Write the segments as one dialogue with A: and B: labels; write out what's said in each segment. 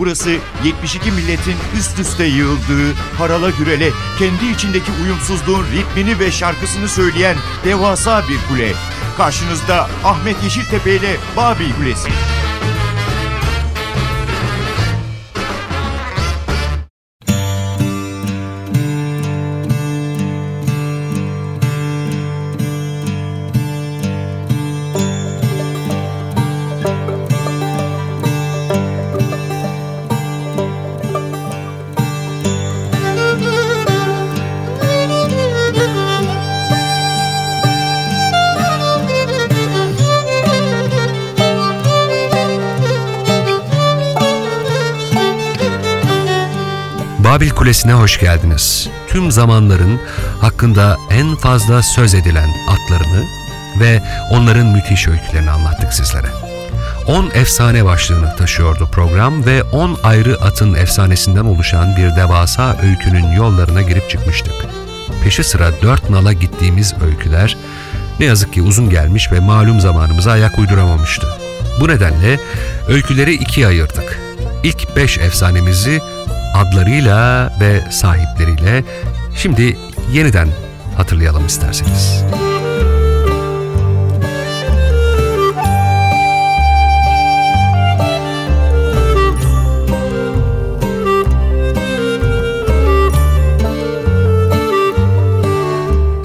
A: Burası 72 milletin üst üste yığıldığı, harala gürele, kendi içindeki uyumsuzluğun ritmini ve şarkısını söyleyen devasa bir kule. Karşınızda Ahmet Yeşiltepe ile Babil Kulesi.
B: Kulesi'ne hoş geldiniz. Tüm zamanların hakkında en fazla söz edilen atlarını ve onların müthiş öykülerini anlattık sizlere. 10 efsane başlığını taşıyordu program ve 10 ayrı atın efsanesinden oluşan bir devasa öykünün yollarına girip çıkmıştık. Peşi sıra dört nala gittiğimiz öyküler ne yazık ki uzun gelmiş ve malum zamanımıza ayak uyduramamıştı. Bu nedenle öyküleri ikiye ayırdık. İlk beş efsanemizi adlarıyla ve sahipleriyle şimdi yeniden hatırlayalım isterseniz.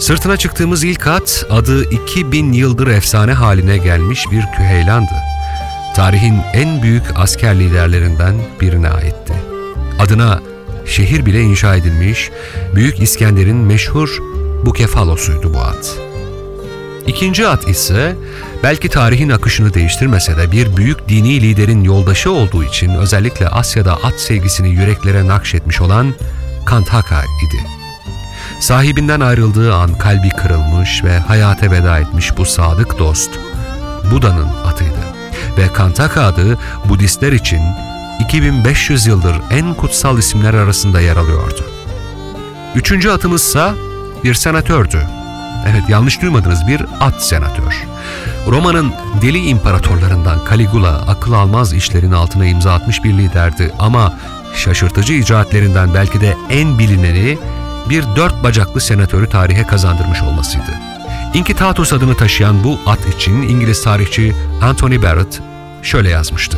B: Sırtına çıktığımız ilk at adı 2000 yıldır efsane haline gelmiş bir küheylandı. Tarihin en büyük asker liderlerinden birine aitti. Adına şehir bile inşa edilmiş Büyük İskender'in meşhur Bukefalos'uydu bu at. İkinci at ise belki tarihin akışını değiştirmese de bir büyük dini liderin yoldaşı olduğu için özellikle Asya'da at sevgisini yüreklere nakşetmiş olan Kantaka idi. Sahibinden ayrıldığı an kalbi kırılmış ve hayata veda etmiş bu sadık dost Buda'nın atıydı ve Kantaka adı Budistler için 2500 yıldır en kutsal isimler arasında yer alıyordu. Üçüncü atımızsa bir senatördü. Evet yanlış duymadınız bir at senatör. Roma'nın deli imparatorlarından Caligula akıl almaz işlerin altına imza atmış bir liderdi ama şaşırtıcı icraatlerinden belki de en bilineni bir dört bacaklı senatörü tarihe kazandırmış olmasıydı. Inkitatus adını taşıyan bu at için İngiliz tarihçi Anthony Barrett şöyle yazmıştı.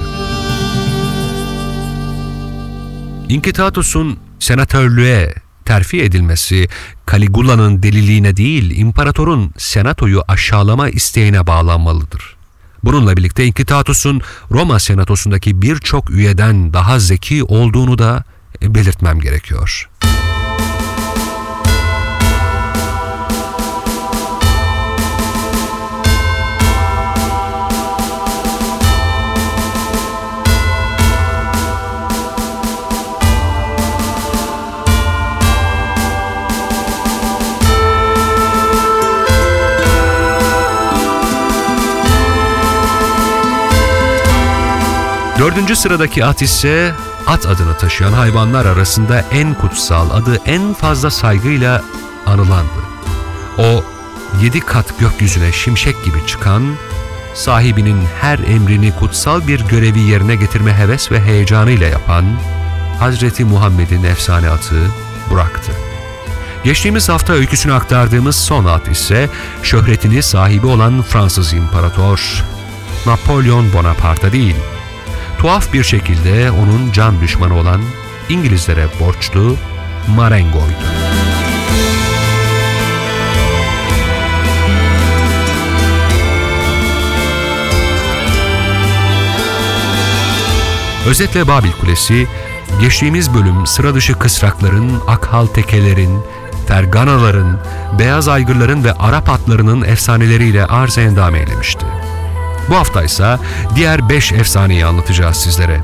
B: Inkitatus'un senatörlüğe terfi edilmesi Caligula'nın deliliğine değil, imparatorun senatoyu aşağılama isteğine bağlanmalıdır. Bununla birlikte Inkitatus'un Roma senatosundaki birçok üyeden daha zeki olduğunu da belirtmem gerekiyor. Dördüncü sıradaki at ise at adını taşıyan hayvanlar arasında en kutsal, adı en fazla saygıyla anılandı. O yedi kat gökyüzüne şimşek gibi çıkan, sahibinin her emrini kutsal bir görevi yerine getirme heves ve heyecanıyla yapan Hazreti Muhammed'in efsane atı Burak'tı. Geçtiğimiz hafta öyküsünü aktardığımız son at ise şöhretini sahibi olan Fransız İmparator Napolyon Bonaparte değil, tuhaf bir şekilde onun can düşmanı olan İngilizlere borçlu Marengo'ydu. Özetle Babil Kulesi, geçtiğimiz bölüm sıra dışı kısrakların, akhal tekelerin, ferganaların, beyaz aygırların ve Arap atlarının efsaneleriyle arz endam eylemişti. Bu hafta ise diğer 5 efsaneyi anlatacağız sizlere.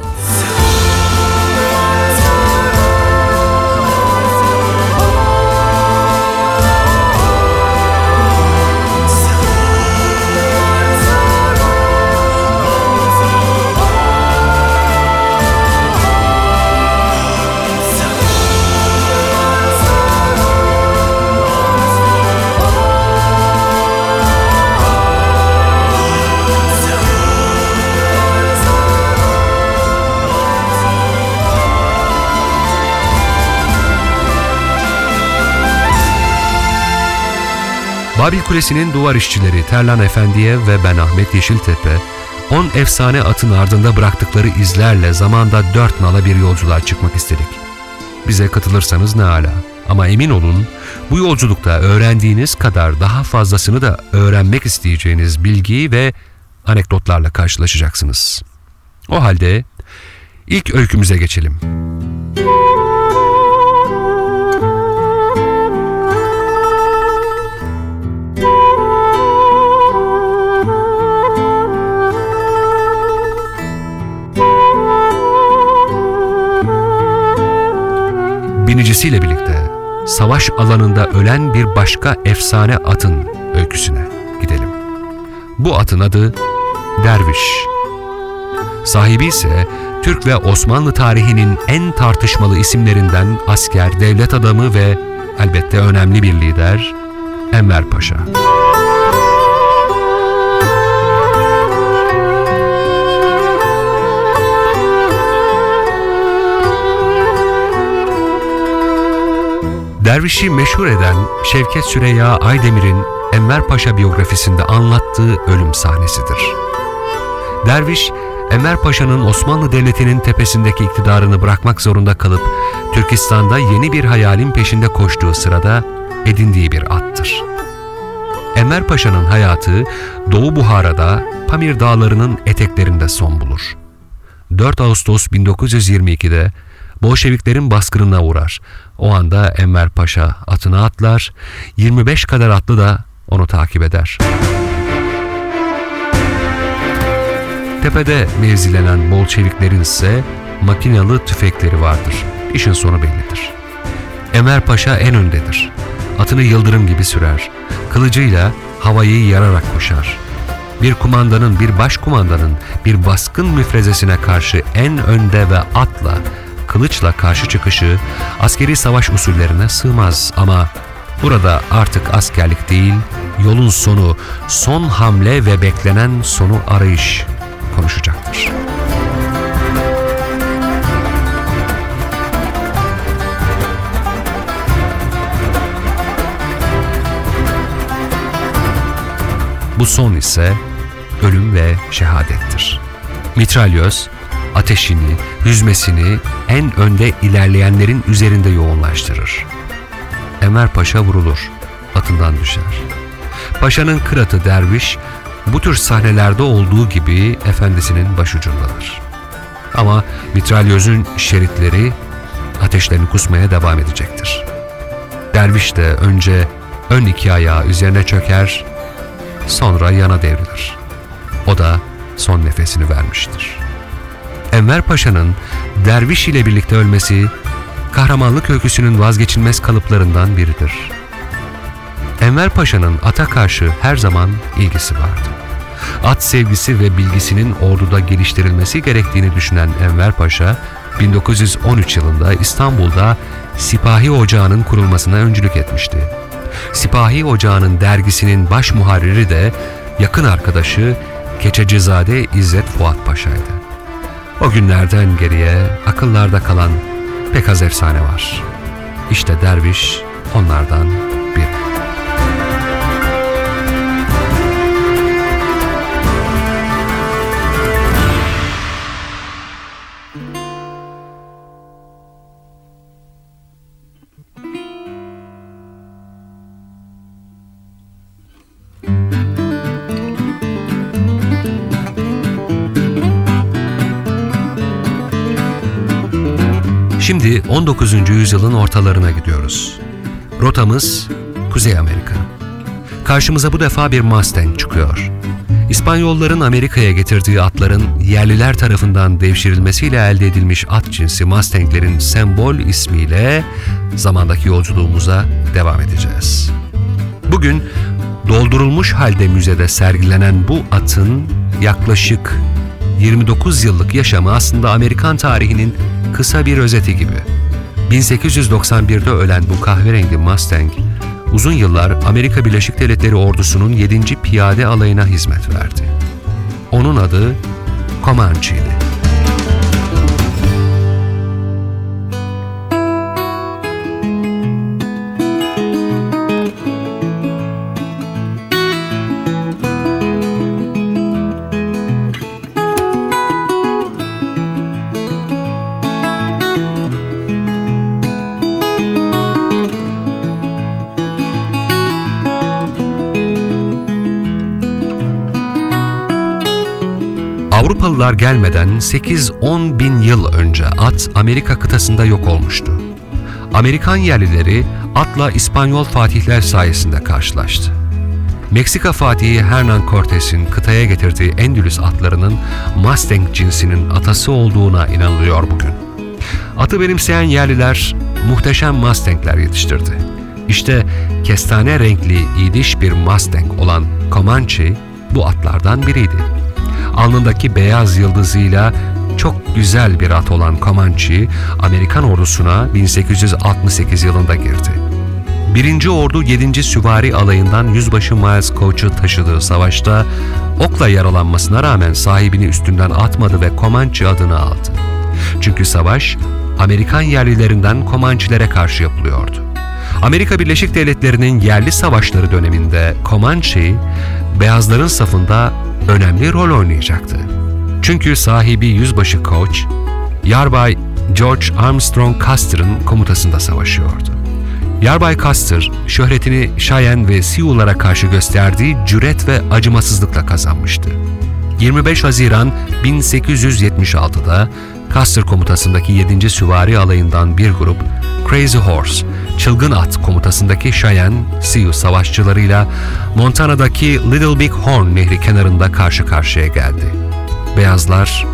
B: Babil Kulesi'nin duvar işçileri Terlan Efendi'ye ve ben Ahmet Yeşiltepe, 10 efsane atın ardında bıraktıkları izlerle zamanda dört nala bir yolculuğa çıkmak istedik. Bize katılırsanız ne ala. Ama emin olun bu yolculukta öğrendiğiniz kadar daha fazlasını da öğrenmek isteyeceğiniz bilgi ve anekdotlarla karşılaşacaksınız. O halde ilk öykümüze geçelim. Binicisiyle birlikte savaş alanında ölen bir başka efsane atın öyküsüne gidelim. Bu atın adı Derviş. Sahibi ise Türk ve Osmanlı tarihinin en tartışmalı isimlerinden asker, devlet adamı ve elbette önemli bir lider Enver Paşa. Dervişi meşhur eden Şevket Süreyya Aydemir'in Enver Paşa biyografisinde anlattığı ölüm sahnesidir. Derviş, Enver Paşa'nın Osmanlı Devleti'nin tepesindeki iktidarını bırakmak zorunda kalıp Türkistan'da yeni bir hayalin peşinde koştuğu sırada edindiği bir attır. Enver Paşa'nın hayatı Doğu Buhara'da Pamir Dağları'nın eteklerinde son bulur. 4 Ağustos 1922'de Bolşeviklerin baskınına uğrar. O anda Enver Paşa atına atlar, 25 kadar atlı da onu takip eder. Tepede mevzilenen Bolşeviklerin ise makinalı tüfekleri vardır. İşin sonu bellidir. Enver Paşa en öndedir. Atını yıldırım gibi sürer. Kılıcıyla havayı yararak koşar. Bir kumandanın, bir başkumandanın bir baskın müfrezesine karşı en önde ve atla kılıçla karşı çıkışı askeri savaş usullerine sığmaz ama burada artık askerlik değil, yolun sonu, son hamle ve beklenen sonu arayış konuşacaktır. Bu son ise ölüm ve şehadettir. Mitralyöz, ateşini, hüzmesini en önde ilerleyenlerin üzerinde yoğunlaştırır. Enver Paşa vurulur, atından düşer. Paşa'nın kıratı derviş, bu tür sahnelerde olduğu gibi efendisinin başucundadır. Ama mitralyözün şeritleri ateşlerini kusmaya devam edecektir. Derviş de önce ön iki ayağı üzerine çöker, sonra yana devrilir. O da son nefesini vermiştir. Enver Paşa'nın derviş ile birlikte ölmesi kahramanlık öyküsünün vazgeçilmez kalıplarından biridir. Enver Paşa'nın ata karşı her zaman ilgisi vardı. At sevgisi ve bilgisinin orduda geliştirilmesi gerektiğini düşünen Enver Paşa, 1913 yılında İstanbul'da Sipahi Ocağı'nın kurulmasına öncülük etmişti. Sipahi Ocağı'nın dergisinin baş muharriri de yakın arkadaşı Keçecizade İzzet Fuat Paşa'ydı. O günlerden geriye akıllarda kalan pek az efsane var. İşte derviş onlardan 19. yüzyılın ortalarına gidiyoruz. Rotamız Kuzey Amerika. Karşımıza bu defa bir Mustang çıkıyor. İspanyolların Amerika'ya getirdiği atların yerliler tarafından devşirilmesiyle elde edilmiş at cinsi Mustang'lerin sembol ismiyle zamandaki yolculuğumuza devam edeceğiz. Bugün doldurulmuş halde müzede sergilenen bu atın yaklaşık 29 yıllık yaşamı aslında Amerikan tarihinin kısa bir özeti gibi. 1891'de ölen bu kahverengi Mustang, uzun yıllar Amerika Birleşik Devletleri ordusunun 7. Piyade Alayına hizmet verdi. Onun adı Comanche'ydi. Avrupalılar gelmeden 8-10 bin yıl önce at Amerika kıtasında yok olmuştu. Amerikan yerlileri atla İspanyol fatihler sayesinde karşılaştı. Meksika Fatihi Hernan Cortes'in kıtaya getirdiği Endülüs atlarının Mustang cinsinin atası olduğuna inanılıyor bugün. Atı benimseyen yerliler muhteşem Mustang'ler yetiştirdi. İşte kestane renkli iydiş bir Mustang olan Comanche bu atlardan biriydi. Alnındaki beyaz yıldızıyla çok güzel bir at olan Comanche, Amerikan ordusuna 1868 yılında girdi. Birinci Ordu 7. Süvari Alayı'ndan Yüzbaşı Miles Coach'u taşıdığı savaşta okla yaralanmasına rağmen sahibini üstünden atmadı ve Comanche adını aldı. Çünkü savaş Amerikan yerlilerinden Comanche'lere karşı yapılıyordu. Amerika Birleşik Devletleri'nin yerli savaşları döneminde Comanche, beyazların safında önemli rol oynayacaktı. Çünkü sahibi Yüzbaşı Coach, Yarbay George Armstrong Custer'ın komutasında savaşıyordu. Yarbay Custer, şöhretini Cheyenne ve Sioux'lara karşı gösterdiği cüret ve acımasızlıkla kazanmıştı. 25 Haziran 1876'da Custer komutasındaki 7. Süvari Alayı'ndan bir grup Crazy Horse, Çılgın At komutasındaki Cheyenne, Sioux savaşçılarıyla Montana'daki Little Big Horn nehri kenarında karşı karşıya geldi. Beyazlar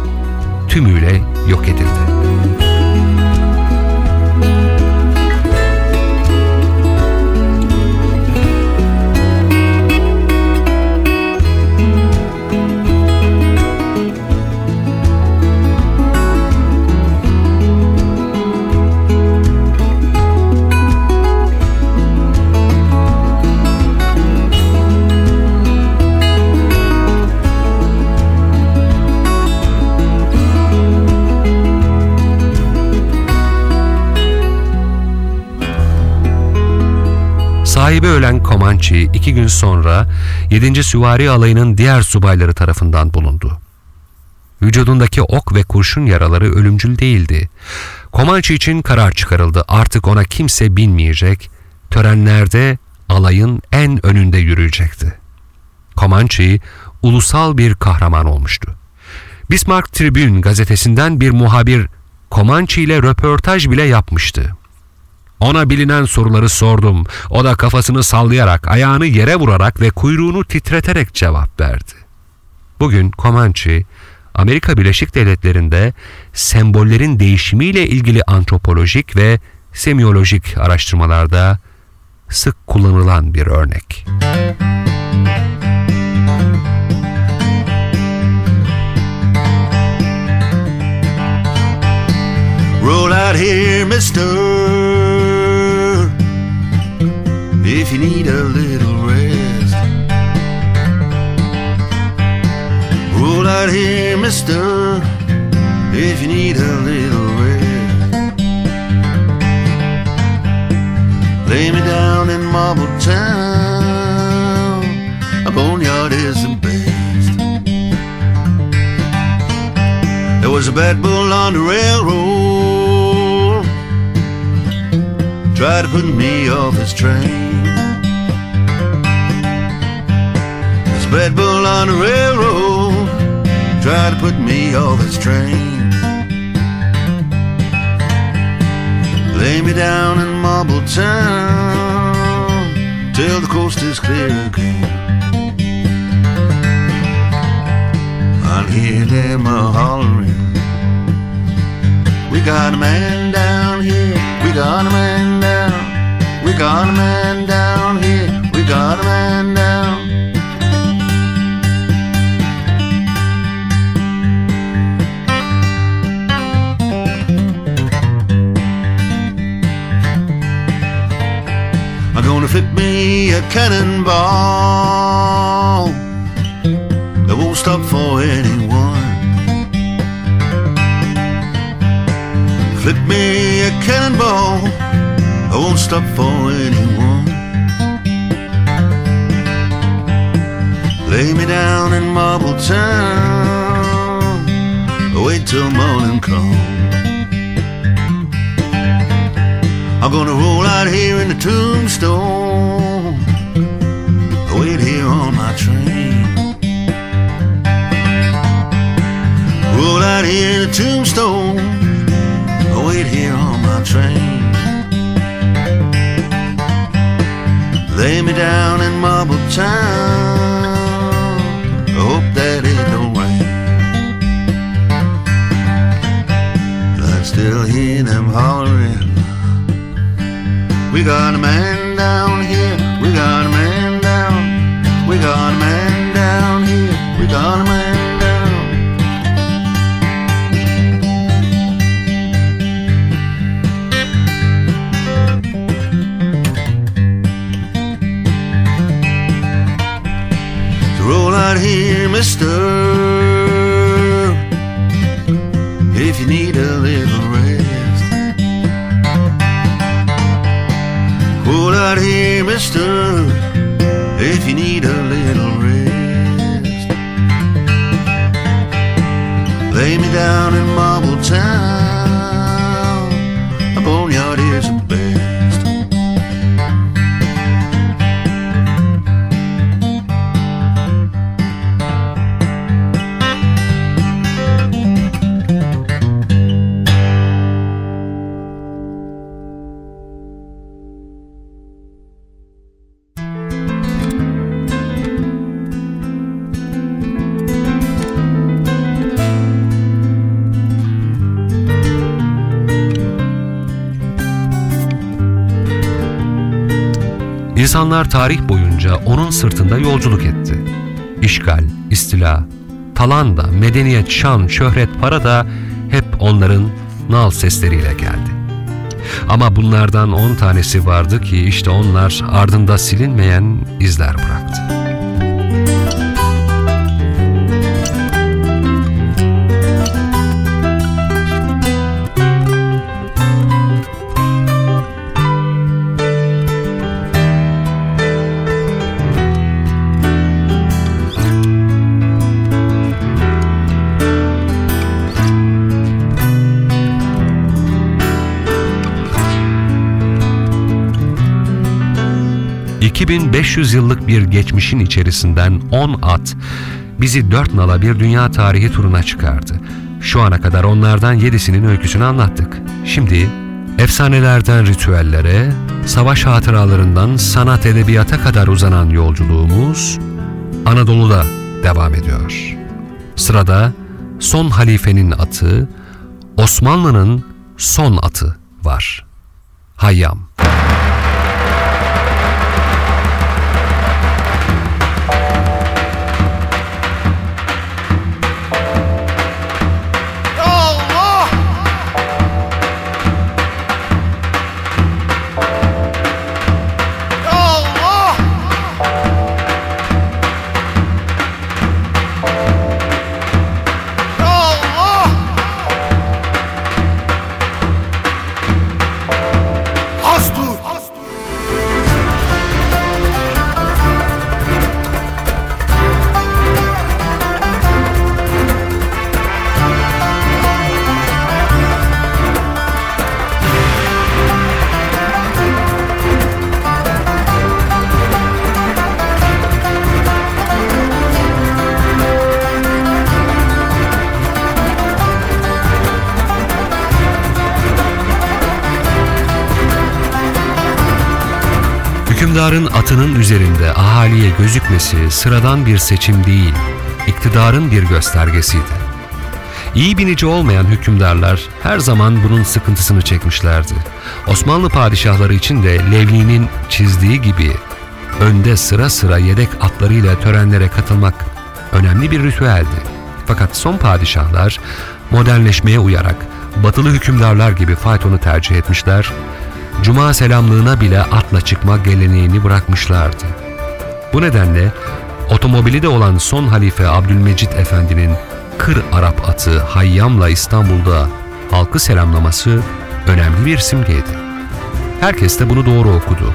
B: tümüyle yok edildi. Comanche iki gün sonra 7. Süvari Alayı'nın diğer subayları tarafından bulundu. Vücudundaki ok ve kurşun yaraları ölümcül değildi. Comanche için karar çıkarıldı. Artık ona kimse binmeyecek, törenlerde alayın en önünde yürüyecekti. Comanche ulusal bir kahraman olmuştu. Bismarck Tribune gazetesinden bir muhabir Comanche ile röportaj bile yapmıştı. Ona bilinen soruları sordum. O da kafasını sallayarak, ayağını yere vurarak ve kuyruğunu titreterek cevap verdi. Bugün Comanche, Amerika Birleşik Devletleri'nde sembollerin değişimiyle ilgili antropolojik ve semiyolojik araştırmalarda sık kullanılan bir örnek.
C: Roll out here, mister. If you need a little rest. Roll out here, mister. If you need a little rest. Lay me down in Marble Town. A boneyard is the best. There was a bad bull on the railroad. Tried to put me off his train. This bad bull on the railroad. Tried to put me off his train. Lay me down in Marble Town till the coast is clear again. I'll hear them a hollering. We got a man down here. We got a man got a man down here. We got a man down. I'm gonna flip me a cannonball that won't stop for anyone. Flip me a cannonball that won't stop for anyone. Lay me down in Marble Town, wait till morning comes. I'm gonna roll out here in the tombstone. Wait here on my train. Roll out here in the tombstone wait here on my train. Me down in marble town. Hope that it don't rain. I still hear them hollering. We got a man mister. If you need a little rest. Roll out here, mister. If you need a little rest. Lay me down in Marble Town.
B: İnsanlar tarih boyunca onun sırtında yolculuk etti. İşgal, istila, talan da, medeniyet, şan, şöhret, para da hep onların nal sesleriyle geldi. Ama bunlardan on tanesi vardı ki işte onlar ardında silinmeyen izler bıraktı. ...2500 yıllık bir geçmişin içerisinden 10 at... ...bizi dört nala bir dünya tarihi turuna çıkardı. Şu ana kadar onlardan yedisinin öyküsünü anlattık. Şimdi efsanelerden ritüellere... ...savaş hatıralarından sanat edebiyata kadar uzanan yolculuğumuz... ...Anadolu'da devam ediyor. Sırada son halifenin atı... ...Osmanlı'nın son atı var. Hayyam. Hükümdarın atının üzerinde ahaliye gözükmesi sıradan bir seçim değil, iktidarın bir göstergesiydi. İyi binici olmayan hükümdarlar her zaman bunun sıkıntısını çekmişlerdi. Osmanlı padişahları için de Levni'nin çizdiği gibi önde sıra sıra yedek atlarıyla törenlere katılmak önemli bir ritüeldi. Fakat son padişahlar modernleşmeye uyarak batılı hükümdarlar gibi faytonu tercih etmişler, cuma selamlığına bile atla çıkma geleneğini bırakmışlardı. Bu nedenle otomobili de olan son halife Abdülmecit Efendi'nin Kır Arap atı Hayyam'la İstanbul'da halkı selamlaması önemli bir simgeydi. Herkes de bunu doğru okudu.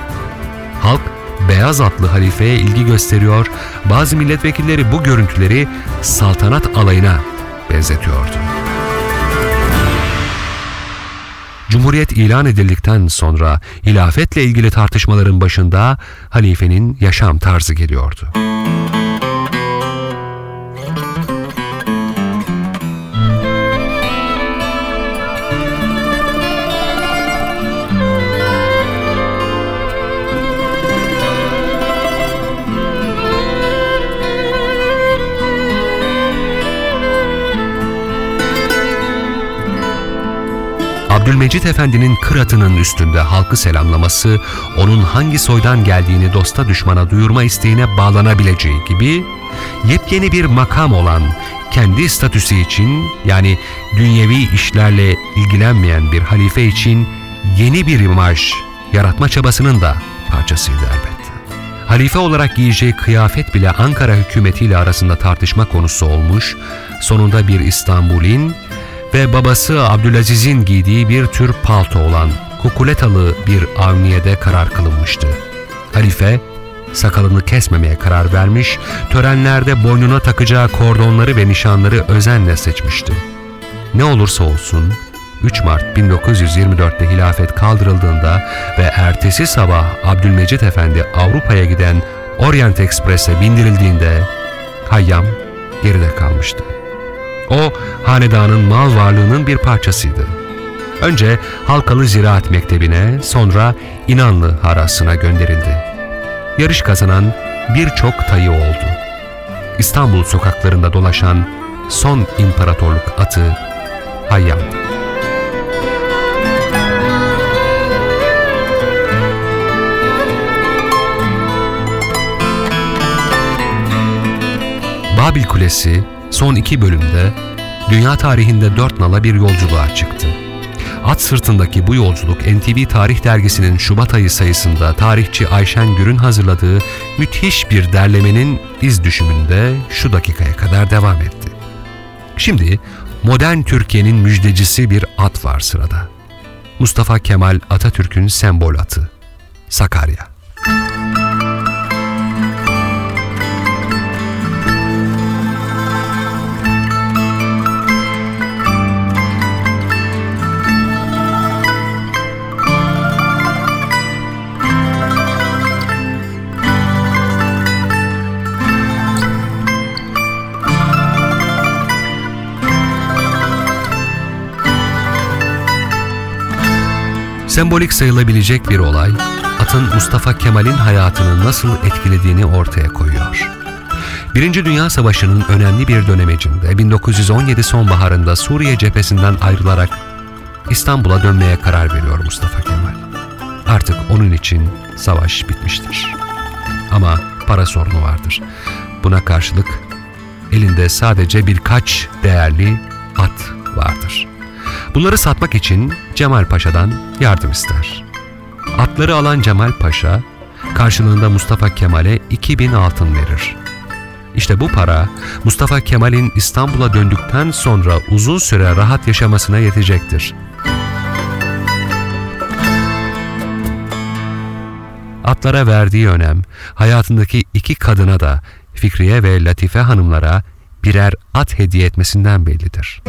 B: Halk beyaz atlı halifeye ilgi gösteriyor, bazı milletvekilleri bu görüntüleri saltanat alayına benzetiyordu. Cumhuriyet ilan edildikten sonra hilafetle ilgili tartışmaların başında halifenin yaşam tarzı geliyordu. Abdülmecit Efendi'nin kıratının üstünde halkı selamlaması, onun hangi soydan geldiğini dosta düşmana duyurma isteğine bağlanabileceği gibi, yepyeni bir makam olan kendi statüsü için yani dünyevi işlerle ilgilenmeyen bir halife için yeni bir imaj yaratma çabasının da parçasıydı elbette. Halife olarak giyeceği kıyafet bile Ankara hükümetiyle arasında tartışma konusu olmuş, sonunda bir İstanbul'in ve babası Abdülaziz'in giydiği bir tür palto olan kukuletalı bir avniyede karar kılınmıştı. Halife sakalını kesmemeye karar vermiş, törenlerde boynuna takacağı kordonları ve nişanları özenle seçmişti. Ne olursa olsun 3 Mart 1924'te hilafet kaldırıldığında ve ertesi sabah Abdülmecit Efendi Avrupa'ya giden Orient Express'e bindirildiğinde Hayyam geride kalmıştı. O, hanedanın mal varlığının bir parçasıydı. Önce Halkalı Ziraat Mektebi'ne, sonra İnanlı Harası'na gönderildi. Yarış kazanan birçok tayı oldu. İstanbul sokaklarında dolaşan son imparatorluk atı Hayyam'dı. Babil Kulesi son iki bölümde dünya tarihinde dört nala bir yolculuğa çıktı. At sırtındaki bu yolculuk NTV Tarih Dergisi'nin Şubat ayı sayısında tarihçi Ayşen Gür'ün hazırladığı müthiş bir derlemenin iz düşümünde şu dakikaya kadar devam etti. Şimdi modern Türkiye'nin müjdecisi bir at var sırada. Mustafa Kemal Atatürk'ün sembol atı. Sakarya. Sembolik sayılabilecek bir olay, atın Mustafa Kemal'in hayatını nasıl etkilediğini ortaya koyuyor. Birinci Dünya Savaşı'nın önemli bir dönemecinde 1917 sonbaharında Suriye cephesinden ayrılarak İstanbul'a dönmeye karar veriyor Mustafa Kemal. Artık onun için savaş bitmiştir. Ama para sorunu vardır. Buna karşılık elinde sadece birkaç değerli at vardır. Bunları satmak için Cemal Paşa'dan yardım ister. Atları alan Cemal Paşa karşılığında Mustafa Kemal'e 2000 altın verir. İşte bu para Mustafa Kemal'in İstanbul'a döndükten sonra uzun süre rahat yaşamasına yetecektir. Atlara verdiği önem hayatındaki iki kadına da Fikriye ve Latife hanımlara birer at hediye etmesinden bellidir.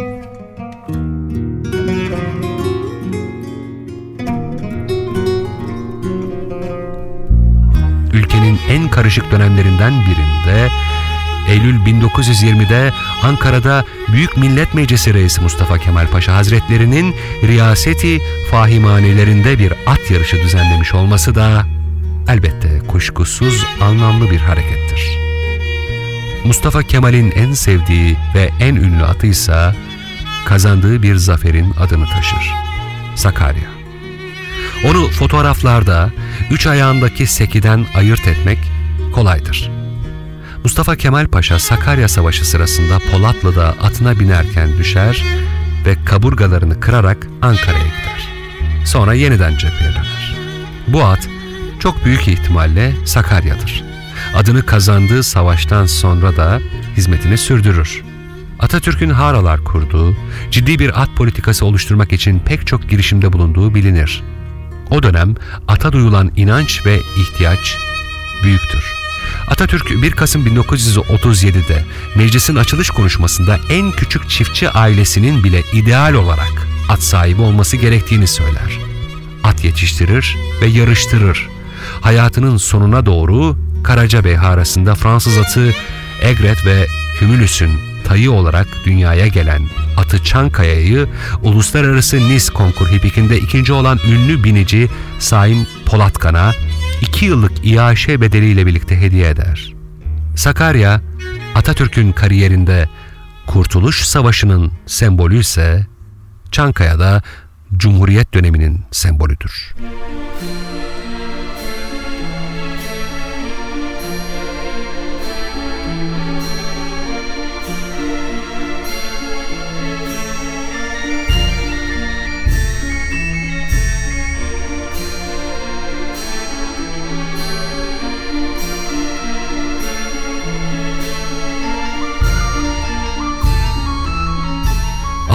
B: Ülkenin en karışık dönemlerinden birinde Eylül 1920'de Ankara'da Büyük Millet Meclisi Reisi Mustafa Kemal Paşa Hazretlerinin riyaseti fahimanelerinde bir at yarışı düzenlemiş olması da elbette kuşkusuz anlamlı bir harekettir. Mustafa Kemal'in en sevdiği ve en ünlü atıysa kazandığı bir zaferin adını taşır. Sakarya. Onu fotoğraflarda üç ayağındaki sekiden ayırt etmek kolaydır. Mustafa Kemal Paşa Sakarya Savaşı sırasında Polatlı'da atına binerken düşer ve kaburgalarını kırarak Ankara'ya gider. Sonra yeniden cepheye döner. Bu at çok büyük ihtimalle Sakarya'dır. Adını kazandığı savaştan sonra da hizmetini sürdürür. Atatürk'ün haralar kurduğu, ciddi bir at politikası oluşturmak için pek çok girişimde bulunduğu bilinir. O dönem ata duyulan inanç ve ihtiyaç büyüktür. Atatürk 1 Kasım 1937'de meclisin açılış konuşmasında en küçük çiftçi ailesinin bile ideal olarak at sahibi olması gerektiğini söyler. At yetiştirir ve yarıştırır. Hayatının sonuna doğru Karacabey arasında Fransız atı Egret ve Hümülüs'ün tayı olarak dünyaya gelen atı Çankaya'yı uluslararası Nis konkur hipikinde ikinci olan ünlü binici Saim Polatkan'a iki yıllık iaşe bedeliyle birlikte hediye eder. Sakarya, Atatürk'ün kariyerinde Kurtuluş Savaşı'nın sembolü ise Çankaya'da Cumhuriyet döneminin sembolüdür.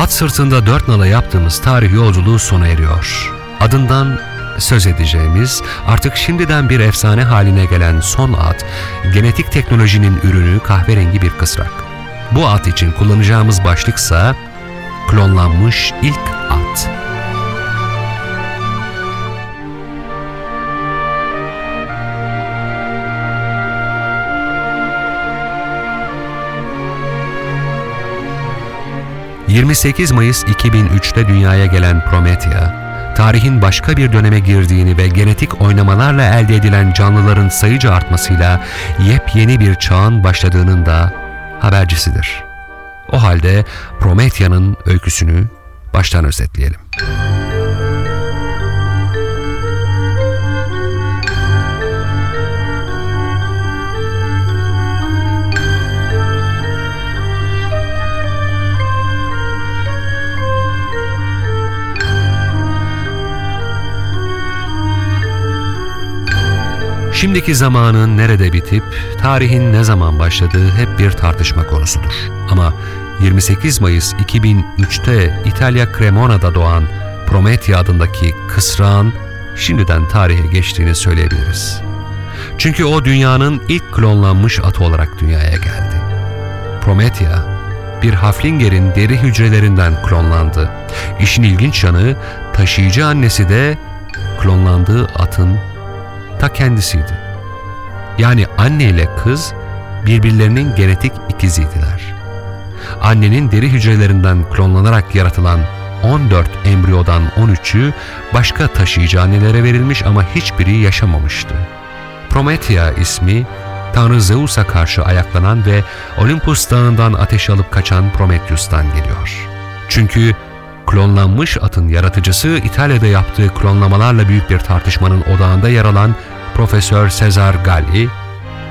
B: At sırtında dört nala yaptığımız tarih yolculuğu sona eriyor. Adından söz edeceğimiz, artık şimdiden bir efsane haline gelen son at, genetik teknolojinin ürünü kahverengi bir kısrak. Bu at için kullanacağımız başlıksa klonlanmış ilk at. ...28 Mayıs 2003'te dünyaya gelen Promethea, tarihin başka bir döneme girdiğini ve genetik oynamalarla elde edilen canlıların sayıca artmasıyla yepyeni bir çağın başladığının da habercisidir. O halde Promethea'nın öyküsünü baştan özetleyelim. Şimdiki zamanın nerede bitip tarihin ne zaman başladığı hep bir tartışma konusudur. Ama 28 Mayıs 2003'te İtalya Cremona'da doğan Promethea adındaki kısrağın şimdiden tarihe geçtiğini söyleyebiliriz. Çünkü o dünyanın ilk klonlanmış atı olarak dünyaya geldi. Promethea, bir Haflinger'in deri hücrelerinden klonlandı. İşin ilginç yanı taşıyıcı annesi de klonlandığı atın ta kendisiydi. Yani anne ile kız birbirlerinin genetik ikiziydiler. Annenin deri hücrelerinden klonlanarak yaratılan 14 embriyodan 13'ü başka taşıyıcı annelere verilmiş ama hiçbiri yaşamamıştı. Promethea ismi Tanrı Zeus'a karşı ayaklanan ve Olympus dağından ateş alıp kaçan Prometheus'tan geliyor. Çünkü klonlanmış atın yaratıcısı İtalya'da yaptığı klonlamalarla büyük bir tartışmanın odağında yer alan Profesör Cesar Galli,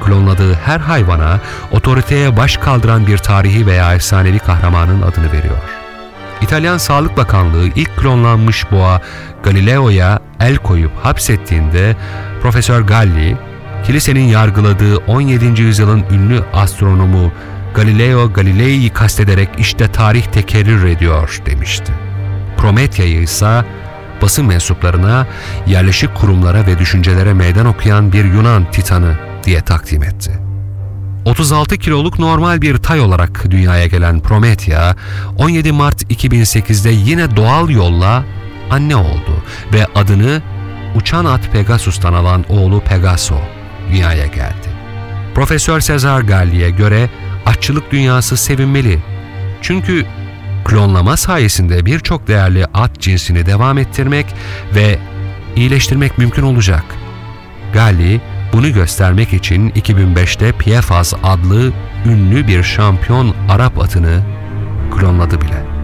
B: klonladığı her hayvana otoriteye baş kaldıran bir tarihi veya efsanevi kahramanın adını veriyor. İtalyan Sağlık Bakanlığı ilk klonlanmış boğa Galileo'ya el koyup hapsettiğinde Profesör Galli, kilisenin yargıladığı 17. yüzyılın ünlü astronomu Galileo Galilei'yi kastederek işte tarih tekerrür ediyor demişti. Promethea'yı ise basın mensuplarına yerleşik kurumlara ve düşüncelere meydan okuyan bir Yunan titanı diye takdim etti. 36 kiloluk normal bir tay olarak dünyaya gelen Promethea 17 Mart 2008'de yine doğal yolla anne oldu ve adını uçan at Pegasus'tan alan oğlu Pegaso dünyaya geldi. Profesör Cesar Galli'ye göre atçılık dünyası sevinmeli. Çünkü klonlama sayesinde birçok değerli at cinsini devam ettirmek ve iyileştirmek mümkün olacak. Galli bunu göstermek için 2005'te Piefaz adlı ünlü bir şampiyon Arap atını klonladı bile.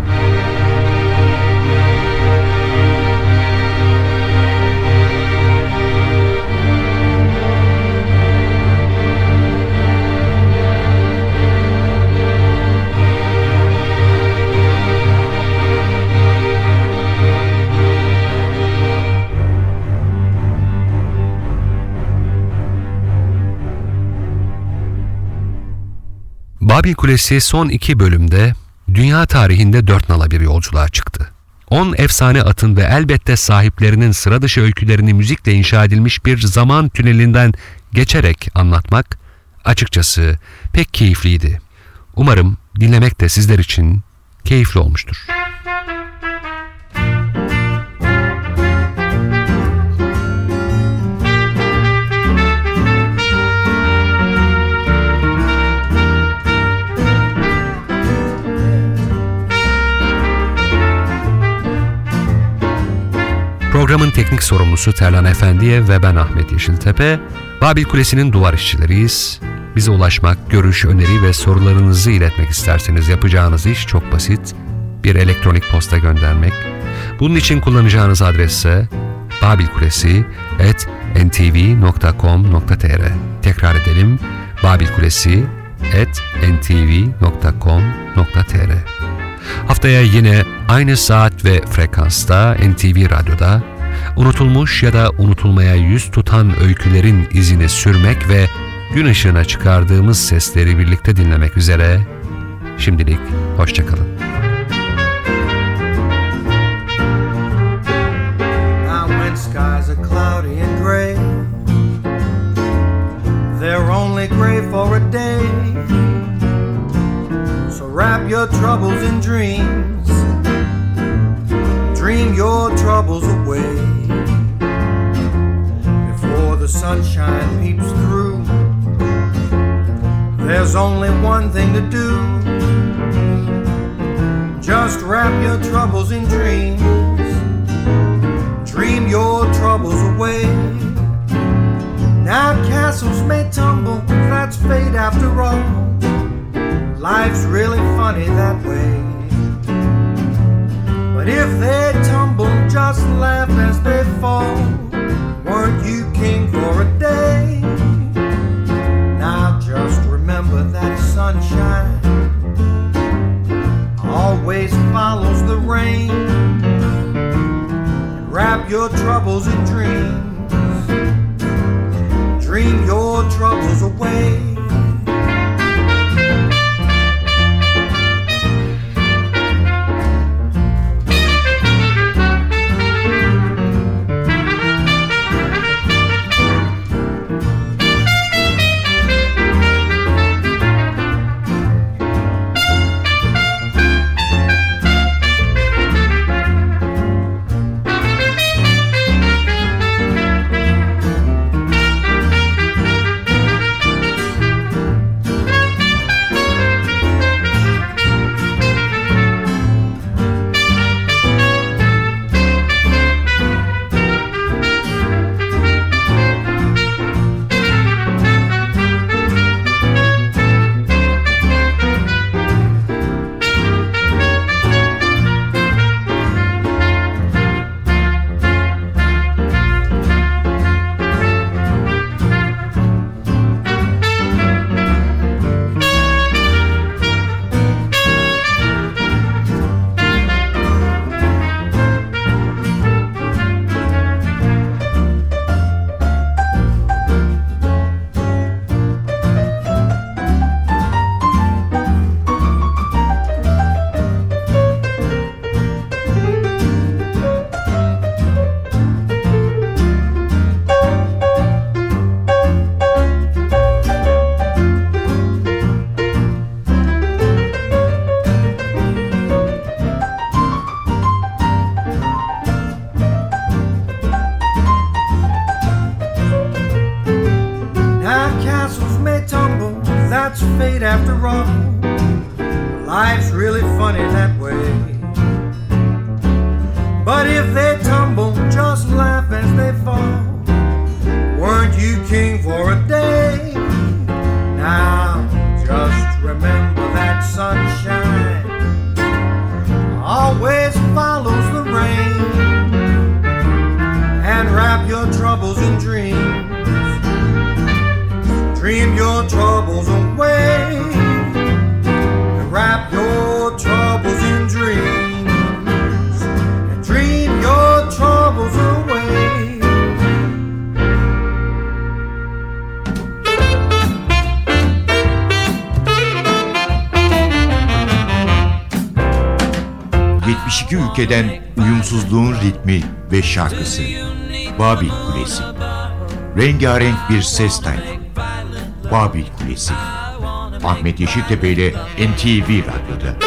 B: Babil Kulesi son iki bölümde dünya tarihinde dört nala bir yolculuğa çıktı. On efsane atın ve elbette sahiplerinin sıra dışı öykülerini müzikle inşa edilmiş bir zaman tünelinden geçerek anlatmak açıkçası pek keyifliydi. Umarım dinlemek de sizler için keyifli olmuştur. Programın teknik sorumlusu Terlan Efendiye ve ben Ahmet Yeşiltepe. Babil Kulesi'nin duvar işçileriyiz. Bize ulaşmak, görüş, öneri ve sorularınızı iletmek isterseniz yapacağınız iş çok basit. Bir elektronik posta göndermek. Bunun için kullanacağınız adresse babilkulesi.ntv.com.tr Tekrar edelim babilkulesi.ntv.com.tr Haftaya yine aynı saat ve frekansta NTV Radyo'da unutulmuş ya da unutulmaya yüz tutan öykülerin izini sürmek ve gün ışığına çıkardığımız sesleri birlikte dinlemek üzere şimdilik hoşçakalın.
D: Wrap your troubles in dreams, dream your troubles away. The sunshine peeps through, there's only one thing to do. Just wrap your troubles in dreams dream your troubles away. Now castles may tumble, that's fate after all. Life's really funny that way. But if they tumble,
A: ritmi ve şarkısı. Babil Kulesi. Rengarenk bir ses tayfı. Babil Kulesi. Ahmet Yeşiltepe ile NTV Radyo'da.